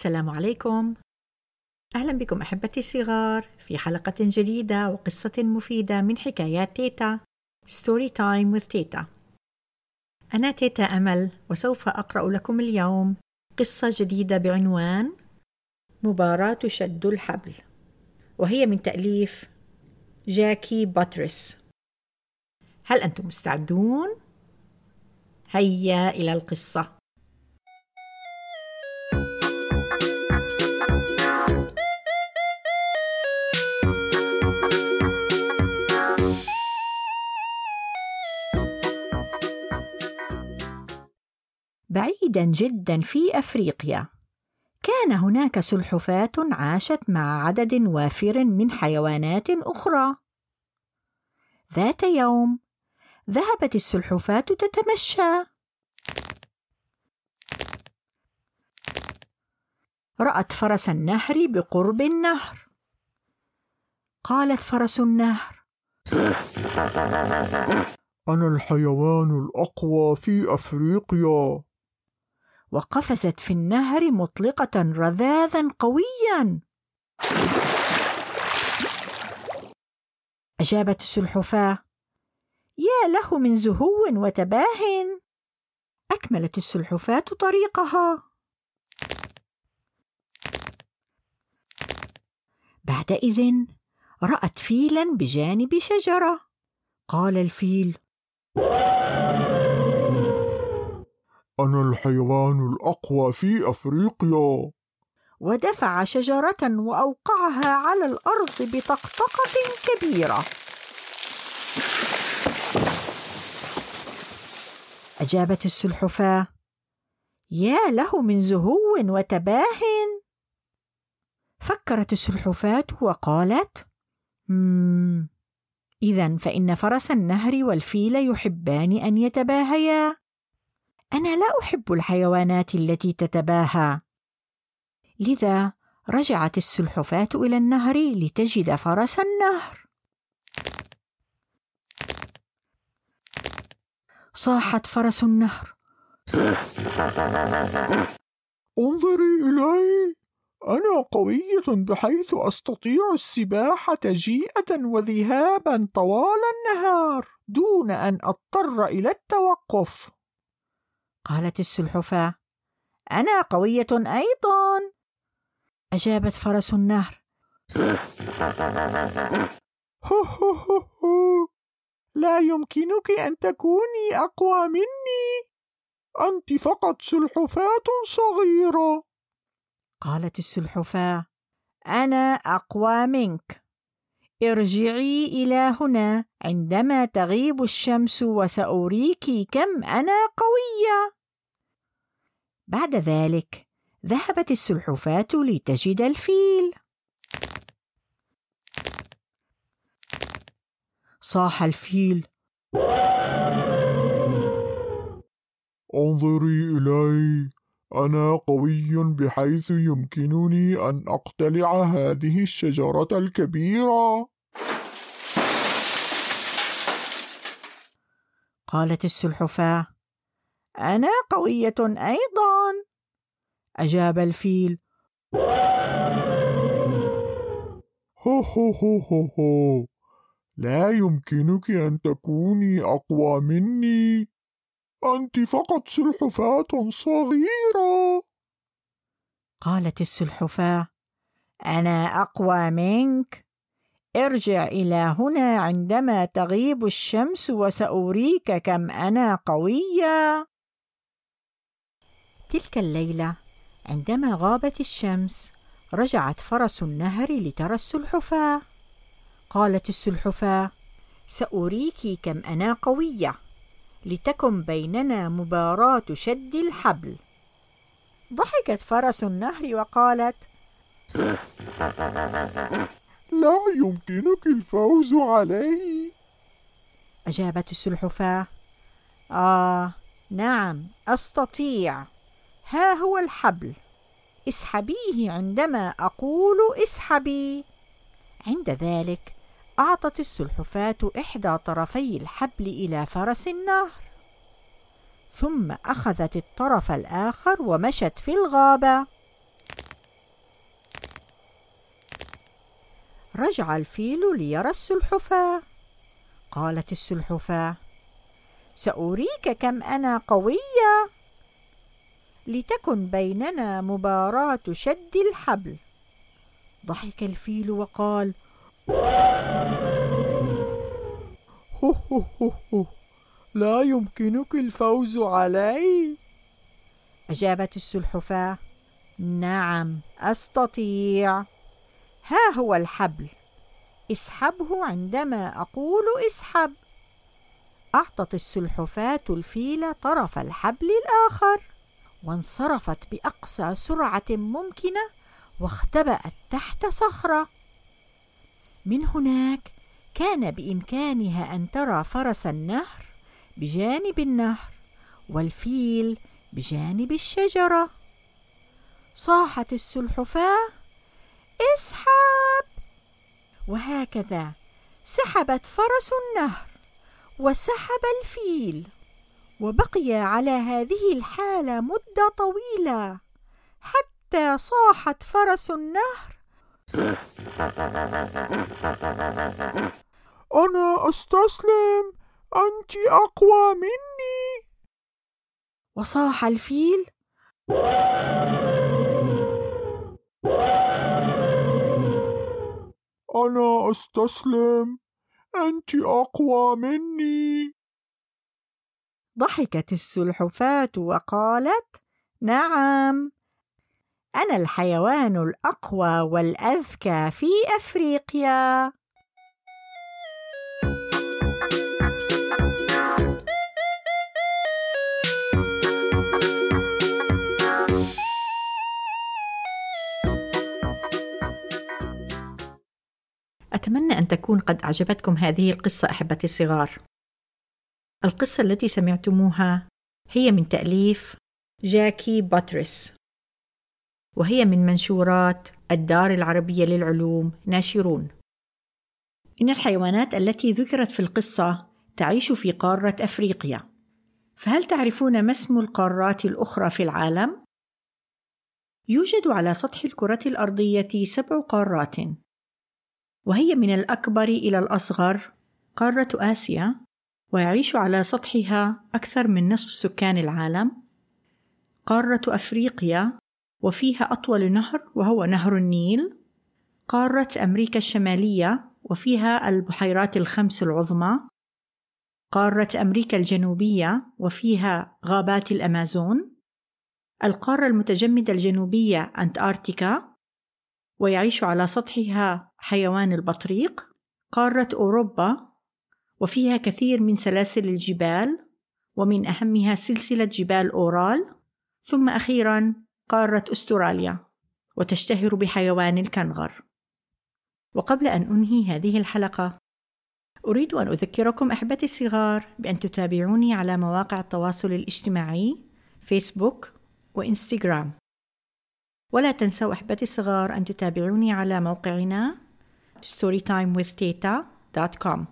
السلام عليكم. أهلا بكم أحبتي الصغار في حلقة جديدة وقصة مفيدة من حكايات تيتا story time with تيتا. أنا تيتا أمل وسوف أقرأ لكم اليوم قصة جديدة بعنوان مباراة شد الحبل وهي من تأليف جاكي باتريس. هل أنتم مستعدون؟ هيا إلى القصة. بعيدا جدا في أفريقيا. كان هناك سلحفاة عاشت مع عدد وافر من حيوانات أخرى. ذات يوم ذهبت السلحفاة تتمشى. رأت فرس النهر بقرب النهر. قالت فرس النهر أنا الحيوان الأقوى في أفريقيا. وقفزت في النهر مطلقة رذاذا قويا. أجابت السلحفاة يا له من زهو وتباه. أكملت السلحفاة طريقها. بعدئذ رأت فيلا بجانب شجرة. قال الفيل أنا الحيوان الأقوى في أفريقيا. ودفع شجرة وأوقعها على الأرض بطقطقة كبيرة. أجابت السلحفاة يا له من زهو وتباه. فكرت السلحفاة وقالت إذا فإن فرس النهر والفيل يحبان أن يتباهيا. أنا لا أحب الحيوانات التي تتباهى. لذا رجعت السلحفاة إلى النهر لتجد فرس النهر. صاحت فرس النهر. انظري إلي. أنا قوية بحيث أستطيع السباحة جيئة وذهابا طوال النهار دون أن أضطر إلى التوقف. قالت السلحفاة. أنا قوية أيضا. أجابت فرس النهر. هو هو هو هو. لا يمكنك أن تكوني أقوى مني. أنت فقط سلحفاة صغيرة. قالت السلحفاة. أنا أقوى منك. ارجعي إلى هنا عندما تغيب الشمس وسأريك كم أنا قوية. بعد ذلك ذهبت السلحفاة لتجد الفيل. صاح الفيل: انظري إلي، أنا قوي بحيث يمكنني أن أقتلع هذه الشجرة الكبيرة. قالت السلحفاة: أنا قوية أيضا. أجاب الفيل: هو هو هو هو هو. لا يمكنك أن تكوني أقوى مني أنت فقط سلحفاة صغيرة. قالت السلحفاة أنا أقوى منك. ارجع إلى هنا عندما تغيب الشمس وسأريك كم أنا قوية. تلك الليلة عندما غابت الشمس رجعت فرس النهر لترى السلحفاة. قالت السلحفاة سأريك كم أنا قوية. لتكن بيننا مباراة شد الحبل. ضحكت فرس النهر وقالت لا يمكنك الفوز علي. أجابت السلحفاة آه نعم أستطيع. ها هو الحبل. اسحبيه عندما أقول اسحبي. عند ذلك أعطت السلحفاة إحدى طرفي الحبل إلى فرس النهر ثم أخذت الطرف الآخر ومشت في الغابة. رجع الفيل ليرى السلحفاة. قالت السلحفاة سأريك كم أنا قوية لتكن بيننا مباراة شد الحبل. ضحك الفيل وقال لا يمكنك الفوز علي. أجابت السلحفاة. نعم أستطيع. ها هو الحبل. اسحبه عندما أقول اسحب. أعطت السلحفاة الفيل طرف الحبل الآخر وانصرفت بأقصى سرعة ممكنة واختبأت تحت صخرة. من هناك كان بإمكانها أن ترى فرس النهر بجانب النهر والفيل بجانب الشجرة. صاحت السلحفاة اسحب وهكذا سحبت فرس النهر وسحب الفيل وبقي على هذه الحالة مدة طويلة حتى صاحت فرس النهر. أنا أستسلم. أنت أقوى مني. وصاح الفيل. أنا أستسلم. أنت أقوى مني. ضحكت السلحفاة وقالت نعم. أنا الحيوان الأقوى والأذكى في أفريقيا. أتمنى أن تكون قد أعجبتكم هذه القصة أحبتي الصغار. القصة التي سمعتموها هي من تأليف جاكي باتريس وهي من منشورات الدار العربية للعلوم ناشرون. إن الحيوانات التي ذكرت في القصة تعيش في قارة أفريقيا. فهل تعرفون ما اسم القارات الأخرى في العالم؟ يوجد على سطح الكرة الأرضية سبع قارات وهي من الأكبر إلى الأصغر قارة آسيا ويعيش على سطحها أكثر من نصف سكان العالم. قارة أفريقيا وفيها أطول نهر وهو نهر النيل. قارة أمريكا الشمالية وفيها البحيرات الخمس العظمى. قارة أمريكا الجنوبية وفيها غابات الأمازون. القارة المتجمدة الجنوبية أنتاركتيكا. ويعيش على سطحها حيوان البطريق قارة أوروبا وفيها كثير من سلاسل الجبال ومن أهمها سلسلة جبال أورال ثم أخيرا قارة أستراليا وتشتهر بحيوان الكنغر. وقبل أن أنهي هذه الحلقة أريد أن أذكركم أحبتي الصغار بأن تتابعوني على مواقع التواصل الاجتماعي فيسبوك وإنستغرام. ولا تنسوا أحبتي الصغار أن تتابعوني على موقعنا storytimewithteta.com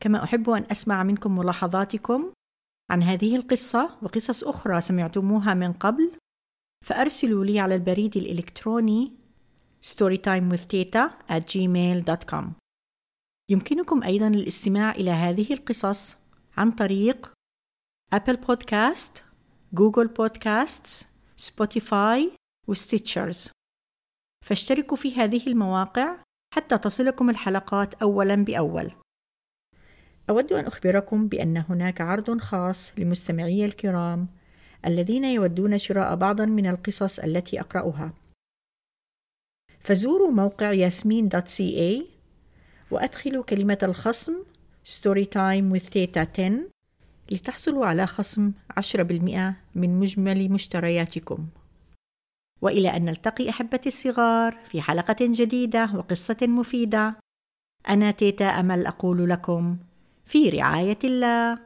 كما أحب أن أسمع منكم ملاحظاتكم عن هذه القصة وقصص أخرى سمعتموها من قبل فأرسلوا لي على البريد الإلكتروني storytimewithteta at gmail.com يمكنكم أيضا الاستماع إلى هذه القصص عن طريق أبل بودكاست، جوجل بودكاستس، سبوتيفاي و Stitcher فاشتركوا في هذه المواقع حتى تصلكم الحلقات أولا بأول. أود أن أخبركم بأن هناك عرض خاص لمستمعي الكرام الذين يودون شراء بعضا من القصص التي أقرأها. فزوروا موقع ياسمين .ca وأدخلوا كلمة الخصم Storytime with Theta 10 لتحصلوا على خصم 10% من مجمل مشترياتكم. وإلى أن نلتقي أحبتي الصغار في حلقة جديدة وقصة مفيدة. أنا تيتا أمل أقول لكم في رعاية الله.